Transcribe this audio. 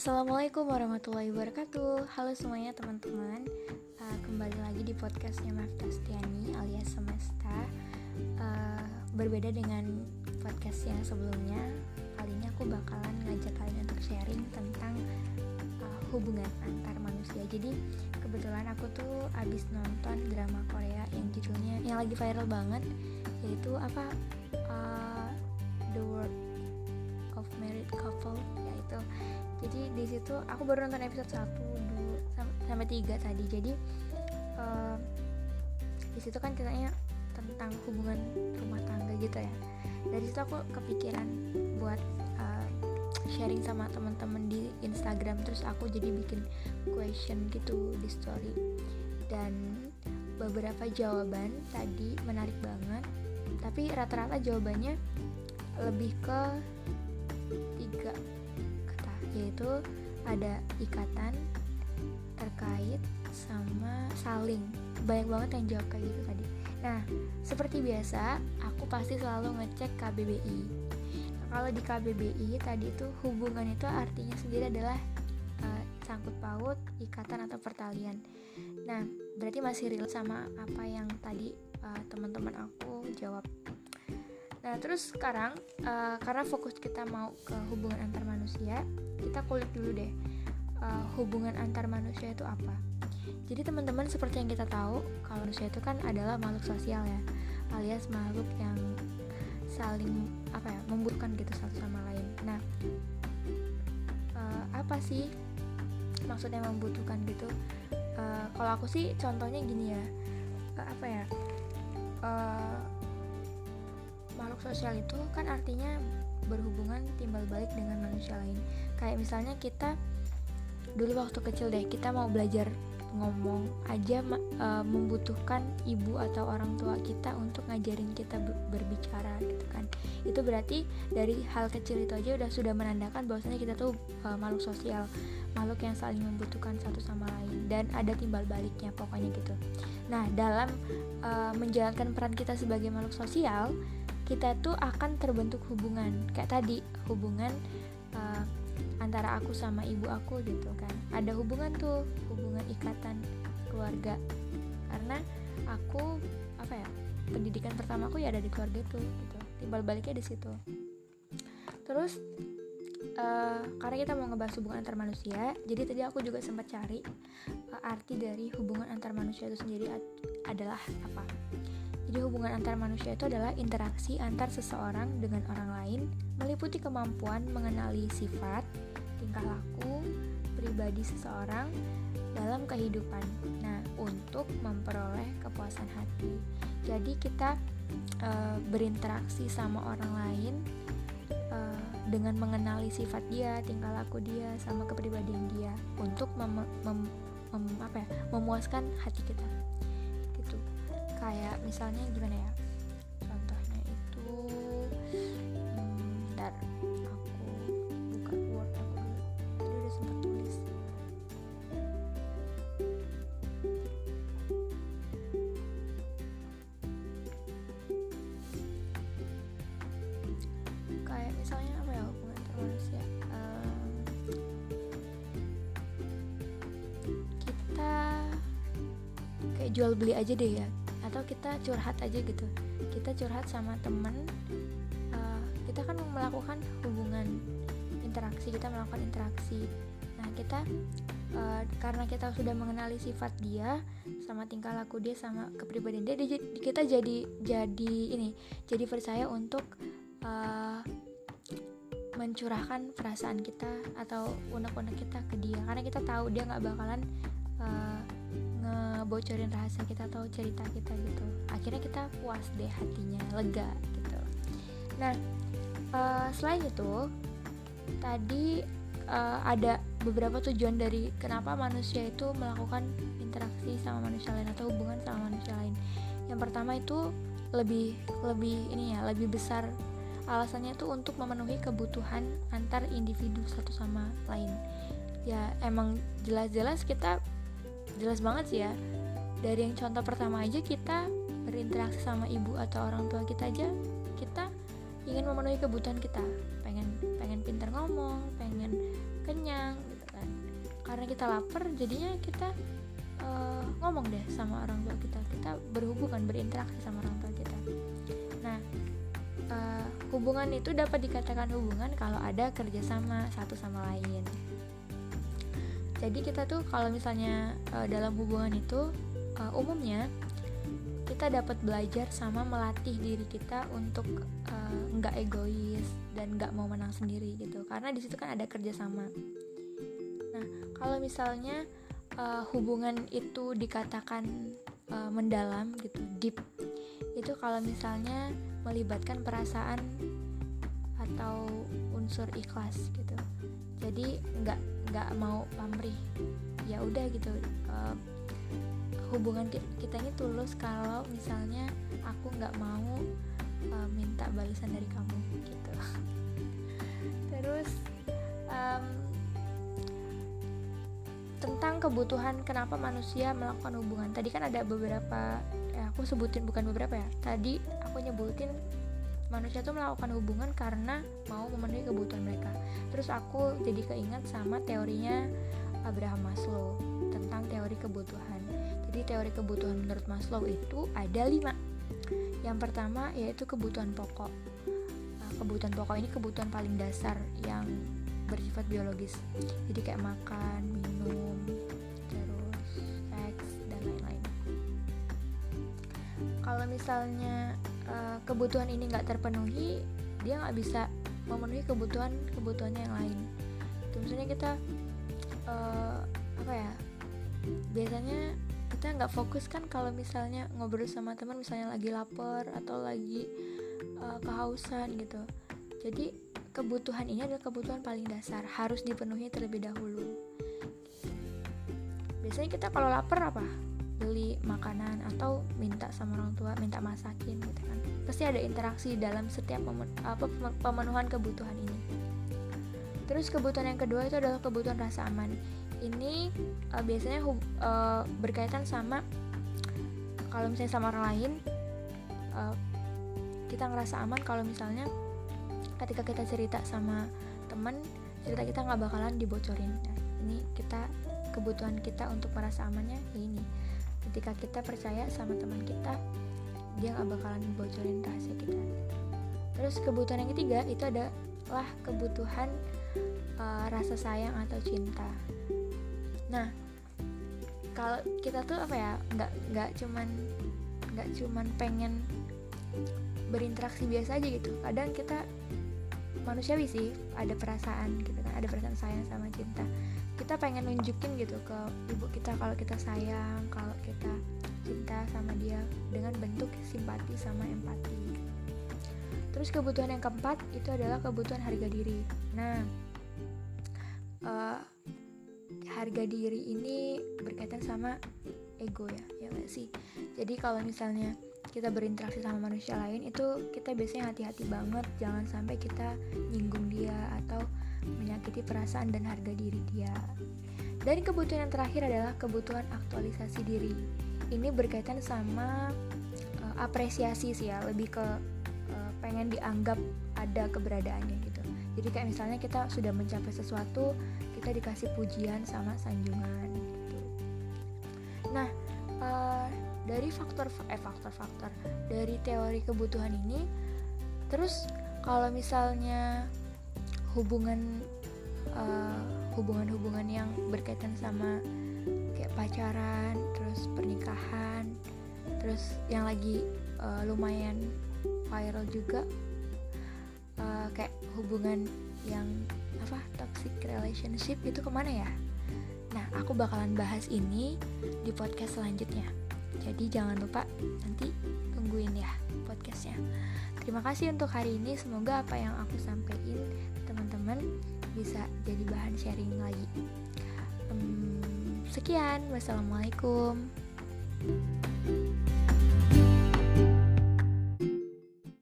Assalamualaikum warahmatullahi wabarakatuh. Halo semuanya teman-teman. Uh, Kembali lagi di podcastnya Mafta Stiani alias Semesta. Uh, Berbeda dengan podcast yang sebelumnya Kali ini aku bakalan ngajak kalian untuk sharing tentang uh, hubungan antar manusia. Jadi kebetulan aku tuh abis nonton drama Korea yang judulnya Yang lagi viral banget Yaitu apa di situ aku baru nonton episode 1 2 sampai 3 tadi. Jadi uh, di situ kan ceritanya tentang hubungan rumah tangga gitu ya. Dari situ aku kepikiran buat uh, sharing sama teman-teman di Instagram. Terus aku jadi bikin question gitu di story. Dan beberapa jawaban tadi menarik banget. Tapi rata-rata jawabannya lebih ke tiga kata yaitu ada ikatan terkait sama saling. Banyak banget yang jawab kayak gitu tadi. Nah seperti biasa aku pasti selalu ngecek KBBI nah, kalau di KBBI tadi itu hubungan itu artinya sendiri adalah uh, sangkut paut ikatan atau pertalian. Nah berarti masih real sama apa yang tadi uh, teman-teman aku jawab Nah, terus sekarang uh, karena fokus kita mau ke hubungan antar manusia, kita kulik dulu deh uh, hubungan antar manusia itu apa. Jadi teman-teman seperti yang kita tahu, kalau manusia itu kan adalah makhluk sosial ya, alias makhluk yang saling apa ya membutuhkan gitu satu sama lain. Nah, uh, apa sih maksudnya membutuhkan gitu? Uh, kalau aku sih contohnya gini ya, uh, apa ya? Uh, makhluk sosial itu kan artinya berhubungan timbal balik dengan manusia lain. Kayak misalnya kita dulu waktu kecil deh kita mau belajar ngomong aja e, membutuhkan ibu atau orang tua kita untuk ngajarin kita berbicara gitu kan. Itu berarti dari hal kecil itu aja udah sudah menandakan bahwasanya kita tuh e, makhluk sosial makhluk yang saling membutuhkan satu sama lain dan ada timbal baliknya pokoknya gitu. Nah dalam e, menjalankan peran kita sebagai makhluk sosial kita tuh akan terbentuk hubungan. Kayak tadi hubungan uh, antara aku sama ibu aku gitu kan. Ada hubungan tuh hubungan ikatan keluarga. Karena aku apa ya pendidikan pertama aku ya ada di keluarga tuh gitu. Timbal baliknya di situ. Terus uh, karena kita mau ngebahas hubungan antar manusia jadi tadi aku juga sempat cari uh, arti dari hubungan antar manusia itu sendiri adalah apa jadi hubungan antar manusia itu adalah interaksi antar seseorang dengan orang lain meliputi kemampuan mengenali sifat, tingkah laku, pribadi seseorang dalam kehidupan. Nah, untuk memperoleh kepuasan hati. Jadi kita e, berinteraksi sama orang lain e, dengan mengenali sifat dia, tingkah laku dia, sama kepribadian dia untuk mem, mem, mem, apa ya, memuaskan hati kita kayak misalnya gimana ya? Contohnya itu hmm, bentar aku buka word aku dulu. Tadi udah sempat tulis. Kayak misalnya apa ya antar manusia um, kita kayak jual beli aja deh ya atau kita curhat aja gitu. Kita curhat sama temen uh, kita kan melakukan hubungan interaksi kita melakukan interaksi. Nah kita uh, karena kita sudah mengenali sifat dia sama tingkah laku dia sama kepribadian dia, dia kita jadi jadi ini jadi percaya untuk uh, mencurahkan perasaan kita atau unek-unek kita ke dia. Karena kita tahu dia nggak bakalan uh, ngebocorin rahasia kita atau cerita kita gitu. Akhirnya kita puas deh hatinya lega gitu. Nah uh, selain itu tadi uh, ada beberapa tujuan dari kenapa manusia itu melakukan interaksi sama manusia lain atau hubungan sama manusia lain. Yang pertama itu lebih lebih ini ya lebih besar. Alasannya itu untuk memenuhi kebutuhan antar individu satu sama lain. Ya emang jelas-jelas kita jelas banget sih ya. Dari yang contoh pertama aja kita berinteraksi sama ibu atau orang tua kita aja kita ingin memenuhi kebutuhan kita. Pengen pengen pintar ngomong pengen kenyang karena kita lapar jadinya kita uh, ngomong deh sama orang tua kita. Kita berhubungan berinteraksi sama orang tua kita. Nah uh, hubungan itu dapat dikatakan hubungan kalau ada kerjasama satu sama lain jadi kita tuh kalau misalnya uh, dalam hubungan itu uh, umumnya kita dapat belajar sama melatih diri kita untuk nggak uh, egois dan nggak mau menang sendiri gitu. Karena di situ kan ada kerjasama. Nah kalau misalnya uh, hubungan itu dikatakan uh, mendalam gitu deep itu kalau misalnya melibatkan perasaan atau unsur ikhlas gitu. Jadi nggak nggak mau pamrih. Ya udah gitu uh, hubungan kita ini tulus kalau misalnya aku nggak mau uh, minta balasan dari kamu gitu. Terus um, tentang kebutuhan kenapa manusia melakukan hubungan. Tadi kan ada beberapa ya aku sebutin bukan beberapa ya. Tadi aku nyebutin manusia tuh melakukan hubungan karena mau memenuhi kebutuhan mereka terus aku jadi keinget sama teorinya Abraham Maslow tentang teori kebutuhan jadi teori kebutuhan menurut Maslow itu ada lima. Yang pertama yaitu kebutuhan pokok. Nah, kebutuhan pokok ini kebutuhan paling dasar yang bersifat biologis. Jadi kayak makan, minum, terus seks dan lain-lain. Kalau misalnya uh, kebutuhan ini nggak terpenuhi, dia nggak bisa memenuhi kebutuhan kebutuhannya yang lain. Itu misalnya kita uh, apa ya? Biasanya kita nggak fokus kan kalau misalnya ngobrol sama teman misalnya lagi lapar atau lagi uh, kehausan gitu jadi kebutuhan ini adalah kebutuhan paling dasar harus dipenuhi terlebih dahulu biasanya kita kalau lapar apa beli makanan atau minta sama orang tua minta masakin gitu kan. Pasti ada interaksi dalam setiap pemenuhan kebutuhan ini. Terus kebutuhan yang kedua itu adalah kebutuhan rasa aman. Ini uh, biasanya uh, berkaitan sama kalau misalnya sama orang lain uh, kita ngerasa aman kalau misalnya ketika kita cerita sama teman cerita kita nggak bakalan dibocorin. Nah, ini kita kebutuhan kita untuk merasa amannya ya ini ketika kita percaya sama teman kita dia nggak bakalan bocorin rahasia kita. Terus kebutuhan yang ketiga itu adalah kebutuhan uh, rasa sayang atau cinta. Nah kalau kita tuh apa ya nggak nggak cuman nggak cuman pengen berinteraksi biasa aja gitu. Kadang kita manusiawi sih ada perasaan gitu kan ada perasaan sayang sama cinta kita pengen nunjukin gitu ke ibu kita kalau kita sayang kalau kita cinta sama dia dengan bentuk simpati sama empati. Terus kebutuhan yang keempat itu adalah kebutuhan harga diri. Nah uh, harga diri ini berkaitan sama ego ya ya sih? Jadi kalau misalnya kita berinteraksi sama manusia lain itu kita biasanya hati-hati banget. Jangan sampai kita nyinggung dia atau menyakiti perasaan dan harga diri dia. Dan kebutuhan yang terakhir adalah kebutuhan aktualisasi diri. Ini berkaitan sama uh, apresiasi sih ya lebih ke uh, pengen dianggap ada keberadaannya gitu. Jadi kayak misalnya kita sudah mencapai sesuatu kita dikasih pujian sama sanjungan dari faktor eh faktor-faktor dari teori kebutuhan ini, terus kalau misalnya hubungan uh, hubungan-hubungan yang berkaitan sama kayak pacaran, terus pernikahan, terus yang lagi uh, lumayan viral juga uh, kayak hubungan yang apa toxic relationship itu ke mana ya? Nah aku bakalan bahas ini di podcast selanjutnya jadi jangan lupa nanti tungguin ya podcastnya. Terima kasih untuk hari ini. Semoga apa yang aku sampaikan teman-teman bisa jadi bahan sharing lagi. Um, sekian. Wassalamualaikum. thank you